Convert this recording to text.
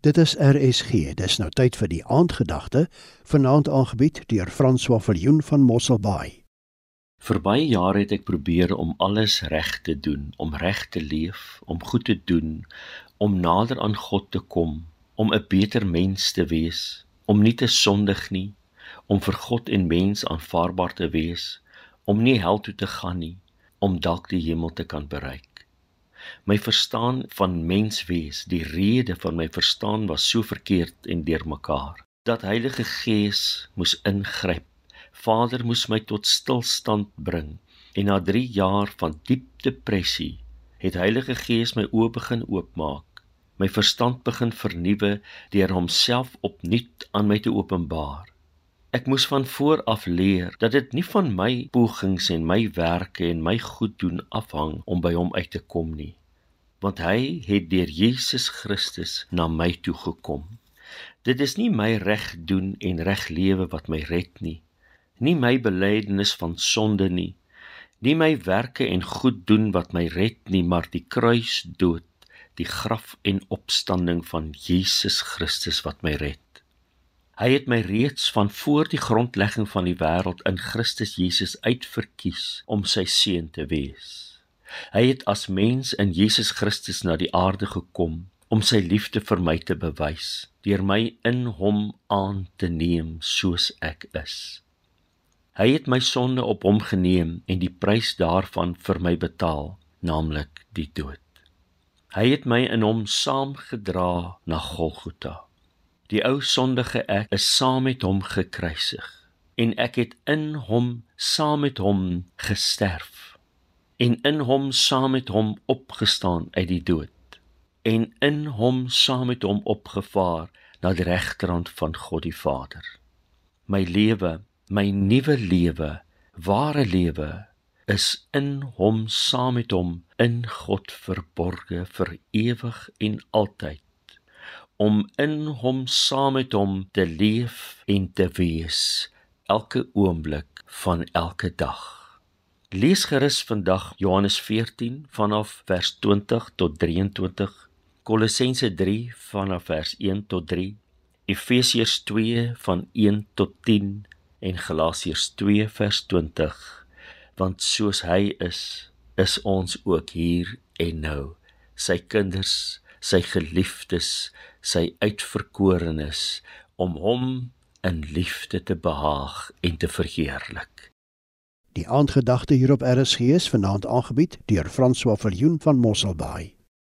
Dit is RSG. Dis nou tyd vir die aandgedagte, vanaand aangebied deur François Viljoen van Mosselbaai. Vir baie jare het ek probeer om alles reg te doen, om reg te leef, om goed te doen, om nader aan God te kom, om 'n beter mens te wees, om nie te sondig nie, om vir God en mens aanvaarbaar te wees, om nie hel toe te gaan nie, om dalk die hemel te kan bereik. My verstaan van mens wees, die rede van my verstaan was so verkeerd en deurmekaar dat Heilige Gees moes ingryp. Vader moes my tot stilstand bring en na 3 jaar van diep depressie het Heilige Gees my oë begin oopmaak. My verstand begin vernuwe deur homself opnuut aan my te openbaar. Ek moes van voor af leer dat dit nie van my pogings en my werke en my goed doen afhang om by hom uit te kom nie. Want hy het deur Jesus Christus na my toe gekom. Dit is nie my reg doen en reg lewe wat my red nie. Nie my belydenis van sonde nie. Nie my werke en goed doen wat my red nie, maar die kruisdood, die graf en opstanding van Jesus Christus wat my red. Hy het my reeds van voor die grondlegging van die wêreld in Christus Jesus uitverkies om sy seun te wees. Hy het as mens in Jesus Christus na die aarde gekom om sy liefde vir my te bewys deur my in hom aan te neem soos ek is. Hy het my sonde op hom geneem en die prys daarvan vir my betaal, naamlik die dood. Hy het my in hom saamgedra na Golgotha. Die ou sondige ek is saam met hom gekruisig en ek het in hom saam met hom gesterf en in hom saam met hom opgestaan uit die dood en in hom saam met hom opgevaar na die regterrand van God die Vader. My lewe, my nuwe lewe, ware lewe is in hom saam met hom in God verborge vir ewig en altyd om in hom saam met hom te leef en te wees elke oomblik van elke dag. Lees gerus vandag Johannes 14 vanaf vers 20 tot 23, Kolossense 3 vanaf vers 1 tot 3, Efesiërs 2 van 1 tot 10 en Galasiërs 2 vers 20, want soos hy is, is ons ook hier en nou, sy kinders sy geliefdes, sy uitverkorenes om hom in liefde te behaag en te verheerlik. Die aandgedagte hier op RSG is vanaand aangebied deur François Viljoen van Mosselbaai.